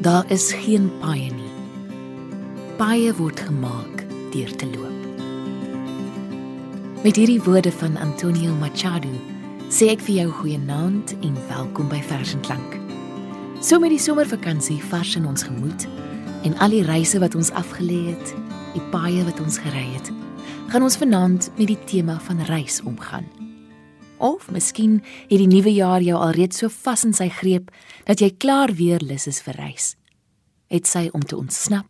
Daar is geen paaie nie. Paaie word gemaak deur te loop. Met hierdie woorde van Antonio Machado sê ek vir jou goeienaand en welkom by Vers en Klank. So met die somervakansie vars in ons gemoed en al die reise wat ons afgelê het, die paaie wat ons gery het, gaan ons vanaand met die tema van reis omgaan. Of miskien het die nuwe jaar jou alreeds so vas in sy greep dat jy klaar weer lus is vir reis. Het sy om te ontsnap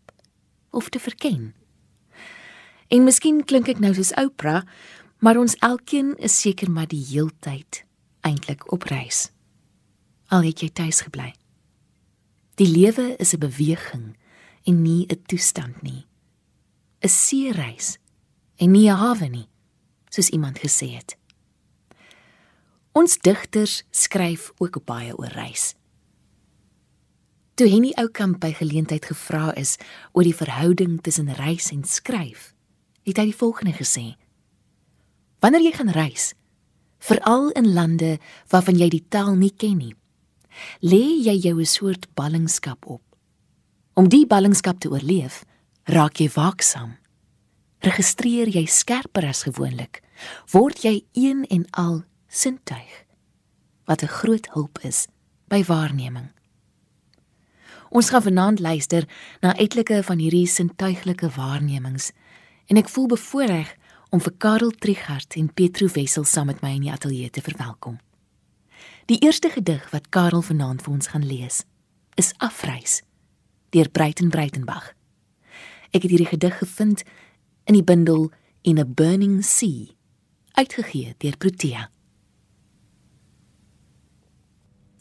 of te verken. En miskien klink ek nou soos Oprah, maar ons elkeen is seker maar die heeltyd eintlik op reis. Al het jy tuis gebly. Die lewe is 'n beweging en nie 'n toestand nie. 'n Seereis en nie 'n hawe nie, soos iemand gesê het. Ons digters skryf ook baie oor reis. Toe Henny Oukamp by geleentheid gevra is oor die verhouding tussen reis en skryf, het hy die volgende gesê: Wanneer jy gaan reis, veral in lande waarvan jy die taal nie ken nie, lê jy jou 'n soort ballingskap op. Om die ballingskap te oorleef, raak jy waaksaam. Registreer jy skerper as gewoonlik, word jy een en al sintuig wat 'n groot hulp is by waarneming. Ons gaan vanaand luister na etlike van hierdie sintuiglike waarnemings en ek voel bevoorreg om vir Karel Trigard en Petro Wessel saam met my in die ateljee te verwelkom. Die eerste gedig wat Karel vanaand vir ons gaan lees, is Afreis deur Breiten Breitenbach. Ek het hierdie gedig gevind in die bundel In a Burning Sea, uitgegee deur Protea.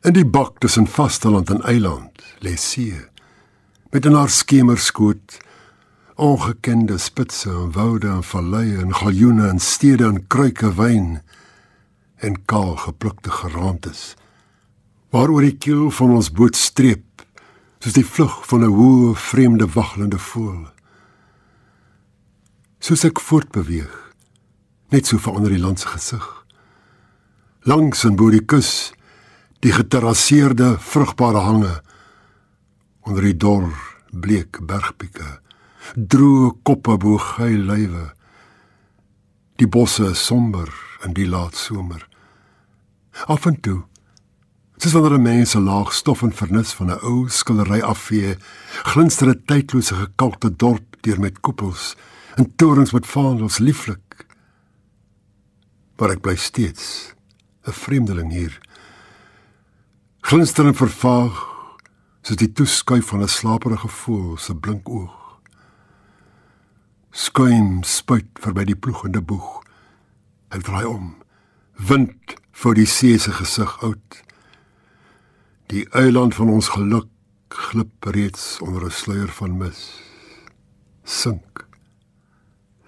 In die bak tussen vasteland en eiland lê see met 'n haar skemerskoot ongekende spitse en woude en valleie en galjoene en stede en kruike wyn en kaal geplukte geraamtes waaroor die kiel van ons boot streep soos die vlug van 'n hoë vreemde waggelende voël. Soos ek voortbeweeg net so verander die land se gesig. Langs en bo die kus die geterrasseerde vrugbare hange. Onder die dor bleek bergpieke droë koppe bo gey lywe. Die bosse somber in die laat somer. Af en toe soos wanneer 'n mens 'n laag stof en vernis van 'n ou skildery afvee glinster 'n tydlose gekalkte dorp deur met koepels en torens met vaandels lieflik. Maar ek bly steeds 'n vreemdeling hier glinsterend vervaag soos die toeskuif van 'n slaperige voël se blink oog. Skuim spuit verby die ploegende boeg. Hy draai om. Wind voor die see se gesig oud. Die eiland van ons geluk glip reeds onder 'n sluier van mis. Sink.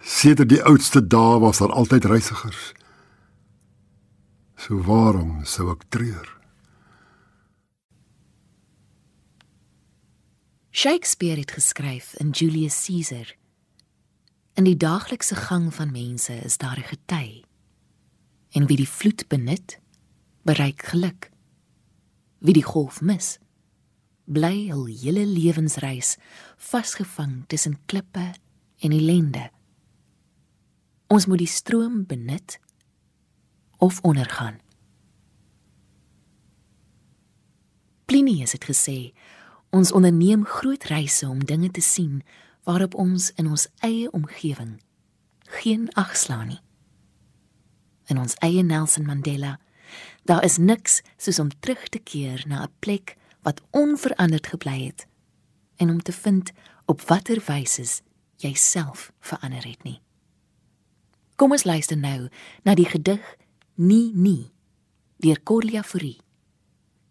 Sedert die oudste dae was daar altyd reisigers. So waarom sou ek treur? Shakespeare het geskryf in Julius Caesar. In die daaglikse gang van mense is daar 'n gety. En wie die vloed benut, bereik geluk. Wie die golf mis, bly hul hele lewensreis vasgevang tussen klippe en ellende. Ons moet die stroom benut of ondergaan. Plinius het gesê Ons onderneem groot reise om dinge te sien waarop ons in ons eie omgewing geen ag slaan nie. In ons eie Nelson Mandela, daar is niks soos om terug te keer na 'n plek wat onveranderd gebly het en om te vind op watter wyse jy self verander het nie. Kom ons luister nou na die gedig Nie nie deur Corlia Fourie.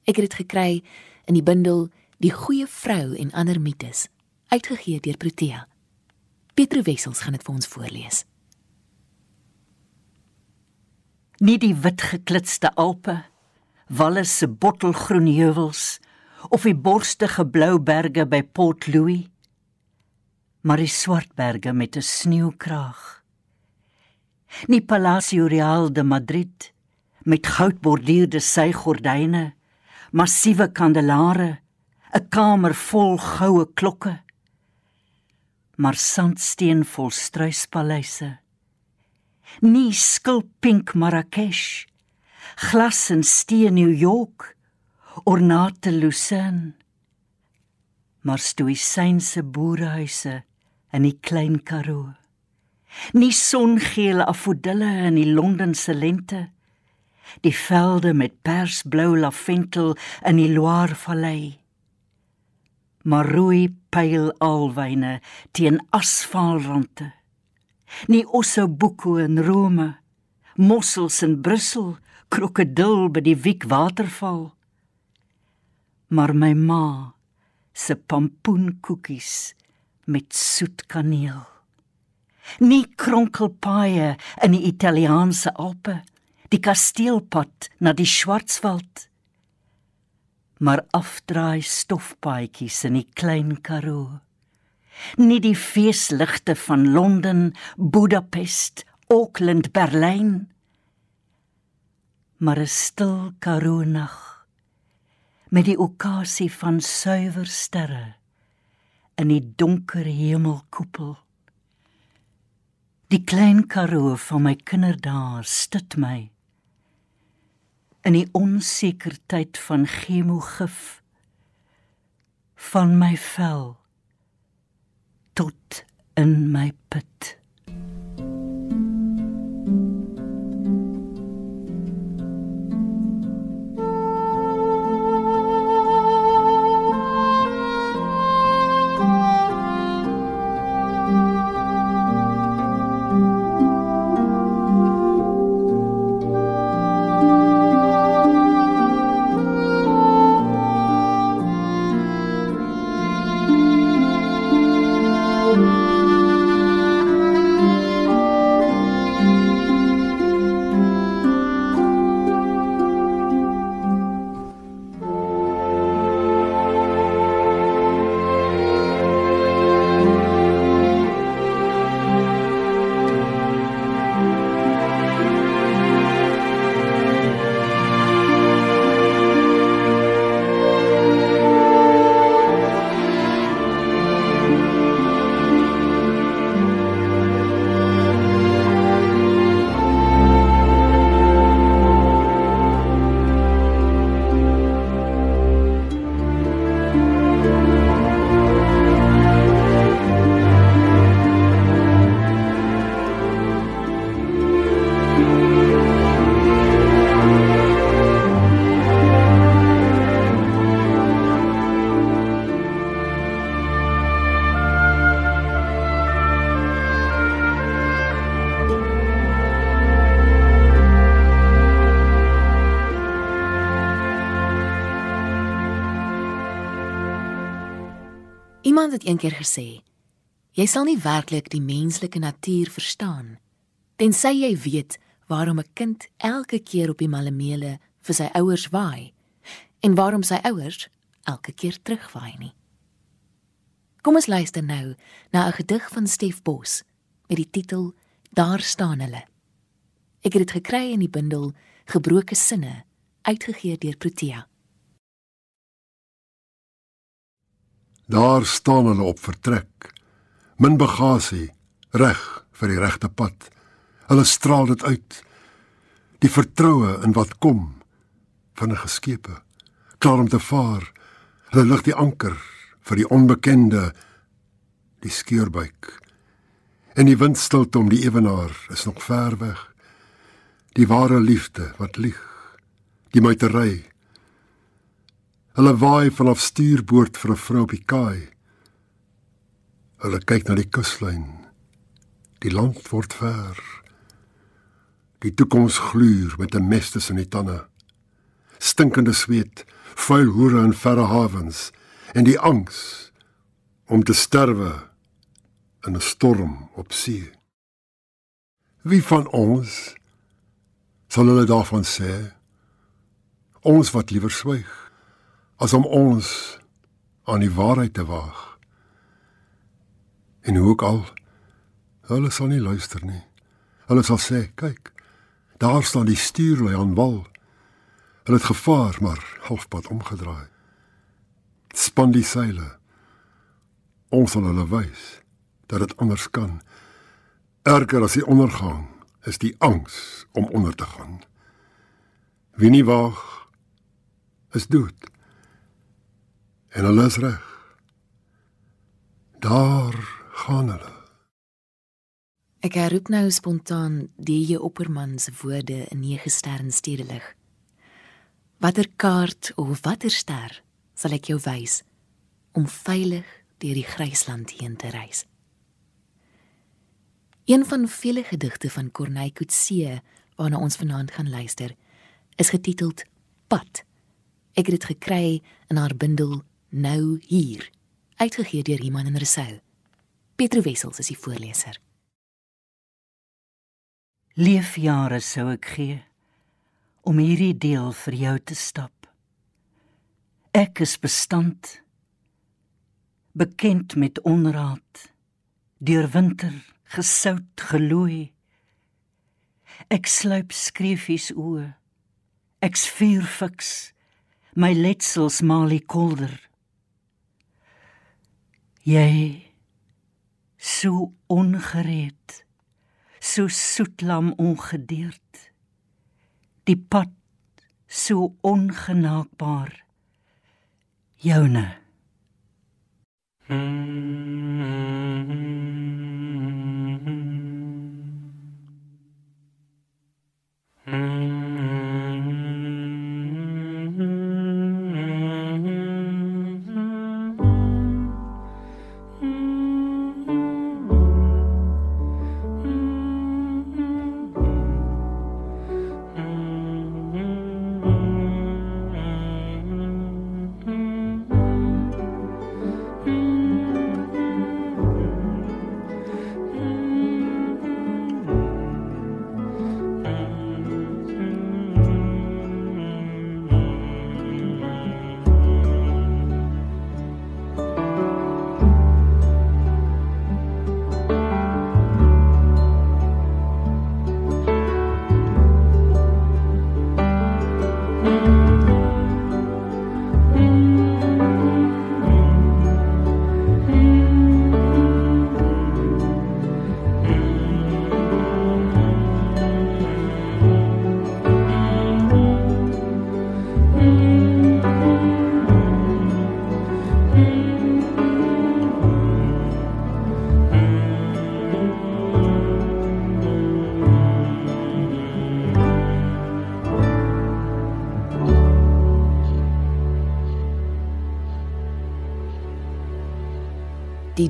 Ek het dit gekry in die bundel Die goeie vrou en ander mites, uitgegee deur Protea. Petro Wessels gaan dit vir ons voorlees. Nie die wit geklitste Alpe, Wallis se bottelgroen heuwels of die borstige blou berge by Port Louis, maar die swart berge met 'n sneeukraag. Nie Palacio Real de Madrid met goudborduurde sygordyne, massiewe kandelare 'n kamer vol goue klokke, maar sandsteen vol struispaleise. Nie skulpink Marrakesh, glas en steen New York, ornate Lucerne, maar stoïsynse boerehuise in die klein Karoo. Nie songele afodille in die Londense lente die velde met persblou lavendel in die Loire Maar rooi pyl alwyne teen asfaalrande. Nie ossobuco in Rome, mossels in Brussel, krokodil by die Wiek waterval. Maar my ma se pampoenkoekies met soet kaneel. Nie kronkelpaaie in die Italiaanse Alpe die kasteelpad na die Schwarzwald. Maar afdraai stofpaadjies in die klein Karoo. Nie die feesligte van Londen, Budapest, Auckland, Berlyn. Maar 'n stil Karoo nag met die okasie van suiwer sterre in die donker hemelkoepel. Die klein Karoo van my kinderdae stit my in die onsekerheid van chemogif van my vel tot in my put het eendag gesê: Jy sal nie werklik die menslike natuur verstaan tensy jy weet waarom 'n kind elke keer op die malemele vir sy ouers waai en waarom sy ouers elke keer terugwaai nie. Kom ons luister nou na 'n gedig van Stef Bos met die titel Daar staan hulle. Ek het dit gekry in die bundel Gebroke sinne uitgegee deur Protea. Daar staan hulle op vertrek. Min bagasie, reg vir die regte pad. Hulle straal dit uit. Die vertroue in wat kom van 'n geskepe, klaar om te vaar. Hulle lig die anker vir die onbekende, die skeurbuik. En die windstilte om die ewenaar is nog ver weg. Die ware liefde wat lieg. Die muitery Hulle waai vanaf stuurboord vir 'n vrou op die kaai. Hulle kyk na die kuslyn. Die land word ver. Die toekoms gluur met 'n mes tussen die tande. Stinkende sweet, vuil hoere in verre hawens en die angs om te sterwe in 'n storm op see. Wie van ons sal hulle daarvan sê? Ons wat liewer swyg as om ons aan die waarheid te waag. En hoe ook al, hulle sal nie luister nie. Hulle sal sê, kyk, daar staan die stuurlui aan wal. Hulle het gevaar, maar halfpad omgedraai. span die seile. Ons sal hulle wys dat dit anders kan. Erger as die ondergang is die angs om onder te gaan. Wie nie waag is dood. En hulle is reg. Daar gaan hulle. Ek herroep nou spontaan die je opperman se woorde in nege sterre stedelig. Watter kaart of watter ster sal ek jou wys om veilig deur die grysland heen te reis? Een van vele gedigte van Corneille Coetzee waarna ons vanaand gaan luister, is getiteld Pad. Ek het dit gekry in haar bundel Nou hier, uitgegee deur Iman en Resou. Petro Wessels is die voorleser. Leefjare sou ek gee om hierdie deel vir jou te stap. Ek is bestand bekend met onraad deur winter gesout gelooi. Ek sluip skreefies oë. Ek's vuur fiks. My letsels malie kolder. Jy so ongereed. So soetlam ongedeerd die pad so ongenaakbaar joune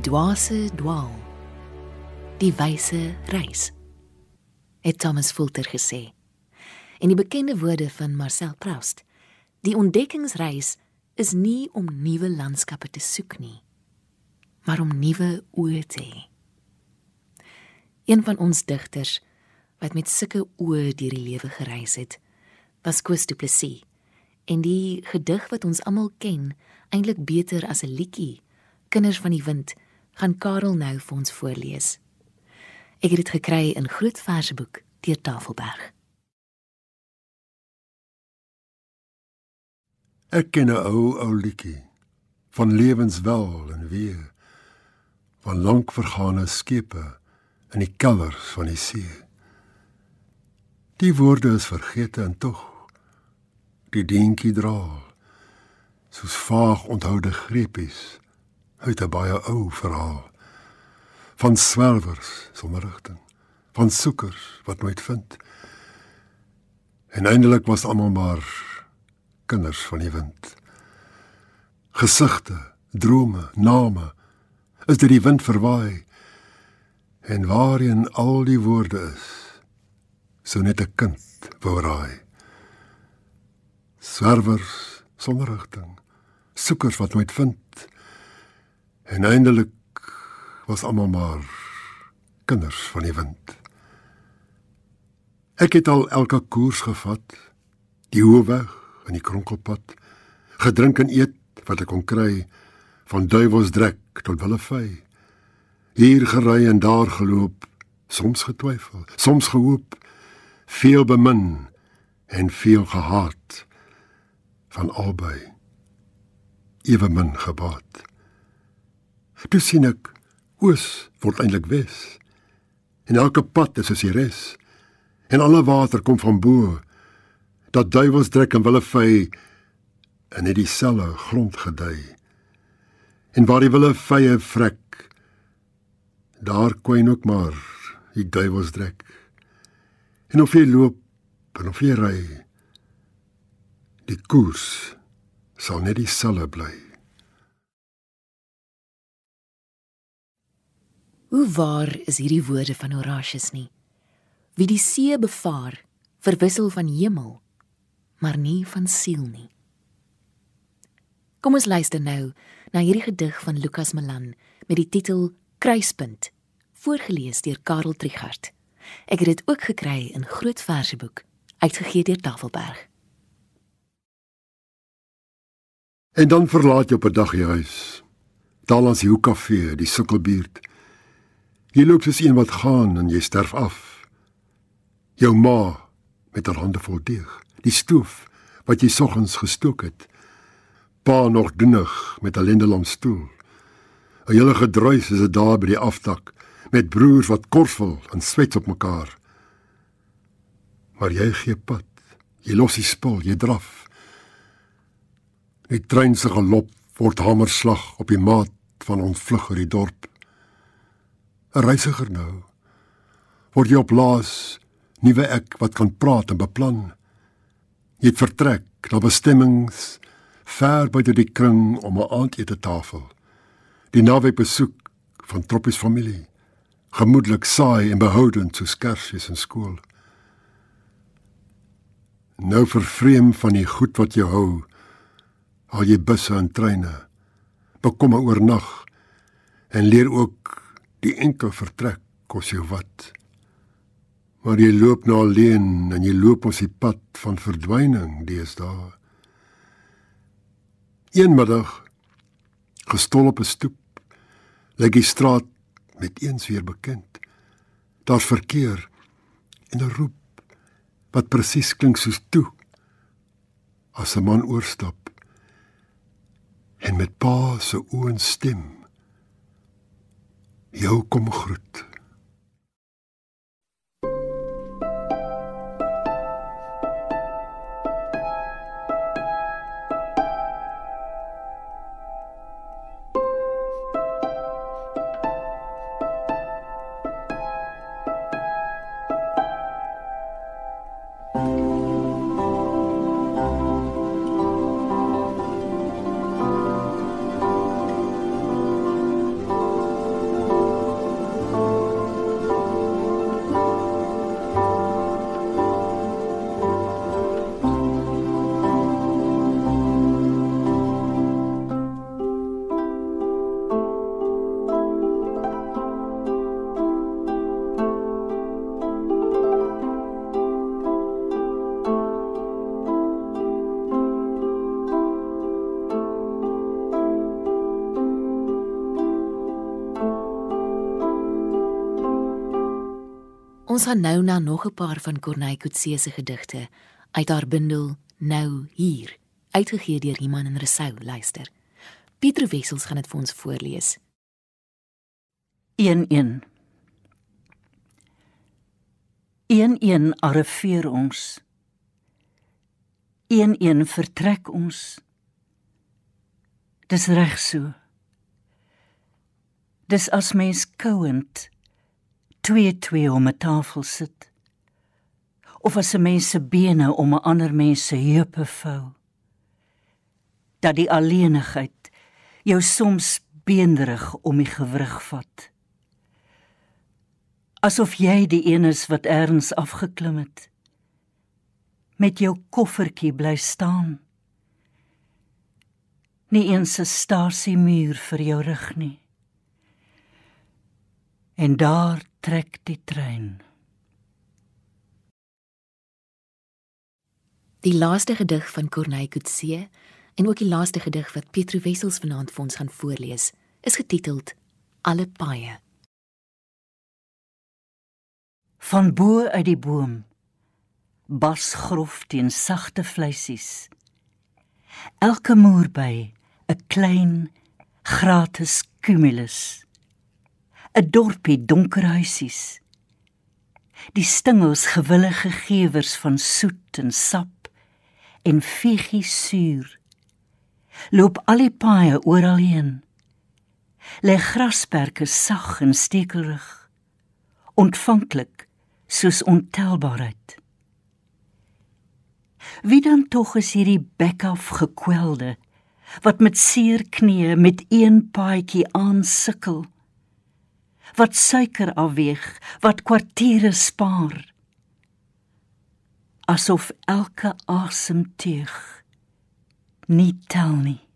Die dwaase dwaal. Die wyse reis. Het Thomas Fulter gesê. In die bekende woorde van Marcel Proust, die ontdekkingsreis is nie om nuwe landskappe te soek nie, maar om nuwe oë te hê. Een van ons digters wat met sulke oë deur die lewe gereis het, was Koos Du Plessis. En die gedig wat ons almal ken, eintlik beter as 'n liedjie Kinders van die Wind gaan Karel nou vir ons voorlees. Ek het dit gekry in Groot Verseboek deur Tafelberg. Ek ken 'n ou ou liedjie van lewenswel en weer van lank vergane skepe in die kelders van die see. Die woorde is vergete en tog die dinkie draal soos vaag onthoude greepies uit 'n baie ou verhaal van swerwers sonder rigting, van soekers wat nooit vind. En eindelik was almal maar kinders van die wind. Gesigte, drome, name is deur die wind verwaai. En waarheen al die woorde is, sou net 'n kind wou raai. Swerwers sonder rigting, soekers wat nooit vind En eindelik was almal maar kinders van die wind. Ek het al elke koers gevat, die hoëweg en die kronkelpad, gedrink en eet wat ek kon kry van duiwelsdrek tot willevy. Hier gery en daar geloop, soms getwyfel, soms gehoop, veel bemin en veel gehaat van albei. ewe min gebaat. Toe sien ek oos word eintlik wes. En elke pad is as die res. En alle water kom van bo. Dat duiwels trek en wille vy in hierdie selle grond gedei. En waar die wille vye vrek, daar kwyn ook maar die duiwels trek. En of jy loop en of jy ry, die koers sal net dieselfde bly. Hoe waar is hierdie woorde van Horatius nie? Wie die see bevaar, verwissel van hemel, maar nie van siel nie. Kom ons luister nou na hierdie gedig van Lukas Malan met die titel Kruispunt, voorgeles deur Karel Trichardt. Ek het dit ook gekry in Groot Verseboek, uitgegee deur Tafelberg. En dan verlaat jy op 'n dag jou huis. Daar langs die hoekkafee, die sukkelbuurt. Jy loop soos een wat gaan en jy sterf af. Jou ma met haar hande vol deeg, die stoof wat jy soggens gestook het. Pa nog doenig met 'n lendelam stoel. 'n Hele gedruis is dit daar by die afdak met broers wat korsel en swets op mekaar. Maar jy gee pad. Jy los die spul, jy draf. Die trein se galop word hamerslag op die maat van ontvlug oor die dorp. 'n Reisiger nou. Word jy op laas nuwe ek wat kan praat en beplan. Jy het vertrek na bestemmings ver buite die kring om 'n aandete tafel. Die naweek besoek van troppies familie. Gemoedelik saai en behoudend soos Kersfees in skool. Nou vervreem van die goed wat jy hou, al jy busse en treine. Bekom oornag en leer ook die enkel vertrek kos jou wat. Maar jy loop nou alleen en jy loop ons die pad van verdwyning deesdae. Een middag gestol op 'n stoep lyk die straat met eens weer bekend. Daar's verkeer en 'n roep wat presies klink soos toe as 'n man oorstap en met pa se oë stem jou kom groet. Ons gaan nou na nog 'n paar van Corneille Coetzee se gedigte uit haar bundel Nou hier, uitgegee deur Iman en Resou, luister. Pieter Wessels gaan dit vir ons voorlees. 11 11 arriveer ons 11 vertrek ons dis reg so dis as mens kouend twee twee om 'n tafel sit. Of as 'n mens se bene om 'n ander mens se heupe vou. Dat die alleenigheid jou soms beenderig om die gewrig vat. Asof jy die een is wat erns afgeklim het. Met jou koffertjie bly staan. Nie eens 'n stasie muur vir jou rug nie. En daar trek die trein. Die laaste gedig van Corneille Coetzee en ook die laaste gedig wat Pietro Wessels vanaand vir ons gaan voorlees, is getiteld Alle paaie. Van bo uit die boom bas grof teen sagte vleisies. Elke moerby 'n klein gratis cumulus 'n dorpie donker huisies. Die stingels gewillige gewers van soet en sap en figie suur loop al die paaie oral heen. Lê grasperke sag en stekelrig ontvanklik soos ontelbaarheid. Wie dan tog is hierdie bekaf gekwelde wat met seer knieë met een paadjie aansukkel wat suiker afweeg, wat kwartiere spaar. Asof elke asemteug nie tel nie.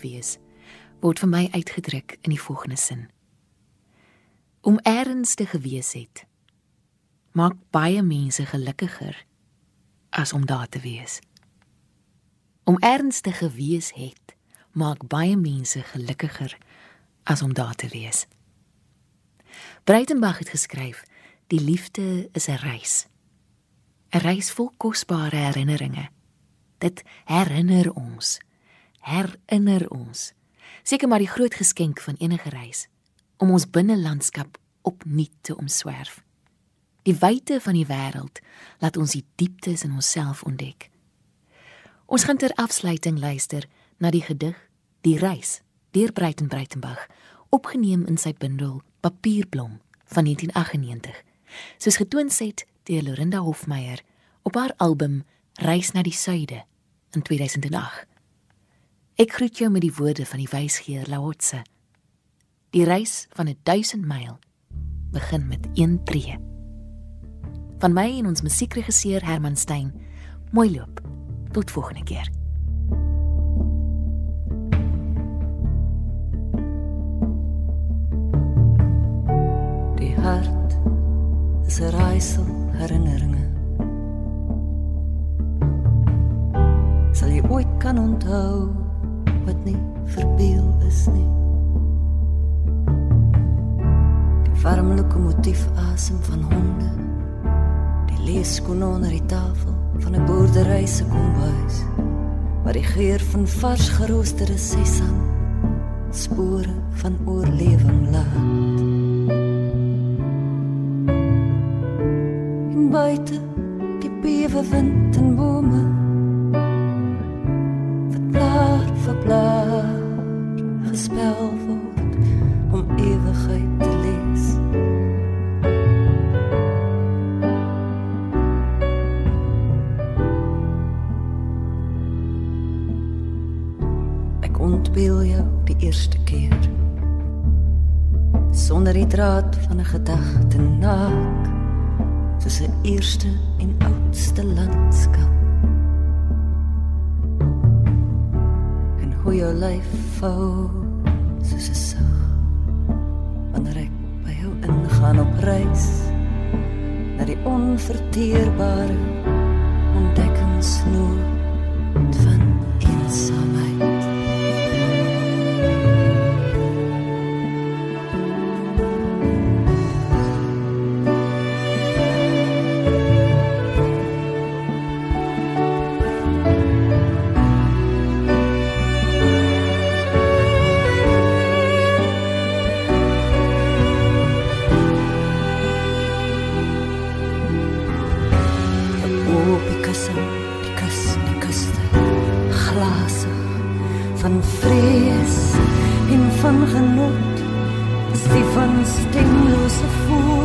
Menswees word vir my uitgedruk in die volgende sin. Om eers te gewees het maak baie mense gelukkiger as om daar te wees. Om eers te gewees het maak baie mense gelukkiger as om daar te wees. Breitenberg het geskryf: Die liefde is 'n reis. 'n Reis vol kosbare herinneringe. Dit herinner ons herinner ons seker maar die groot geskenk van enige reis om ons binnelandskap opnuut te omswerf. Die wyte van die wêreld laat ons die dieptes in onsself ontdek. Ons gaan ter afsluiting luister na die gedig Die reis deur Breiten Breitenberg opgeneem in sy bundel Papierblom van 1998 soos getoon het deur Lorinda Hofmeyer op haar album Reis na die suide in 2008. Ek groet jou met die woorde van die wysgeer Laotse. Die reis van 'n 1000 myl begin met een tree. Van my en ons musiekregisseur Herman Stein. Mooi loop. Tot volgende keer. Die hart is 'n reisel herinneringe. Sal jy ooit kan onthou? Wat nie verbeel is nie. Die warm lokomotief asem van honde. Die leeskoen onder die tafel van 'n boerdery se kombuis. Waar die geur van vars geroosterde sesam spore van oorlewing laat. In buite die bewe wind en bome ontbeel jou die eerste keer. Sonder die draad van 'n gedagte naak, soos 'n eerste en oudste landskap. En hoe jou lyf vou soos 'n sug. Wanneer ek by jou ingaan op reis na die onverteerbare ontdekkingsnood Op die kus, die kuste, glasig van vrees en van genot, is die van stemlose voels.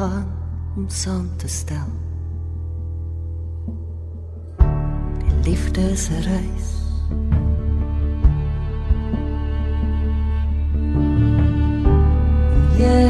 Gaan om saam te stel. Die liefde is 'n reis. jy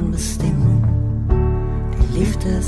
van bestemming. Die liefde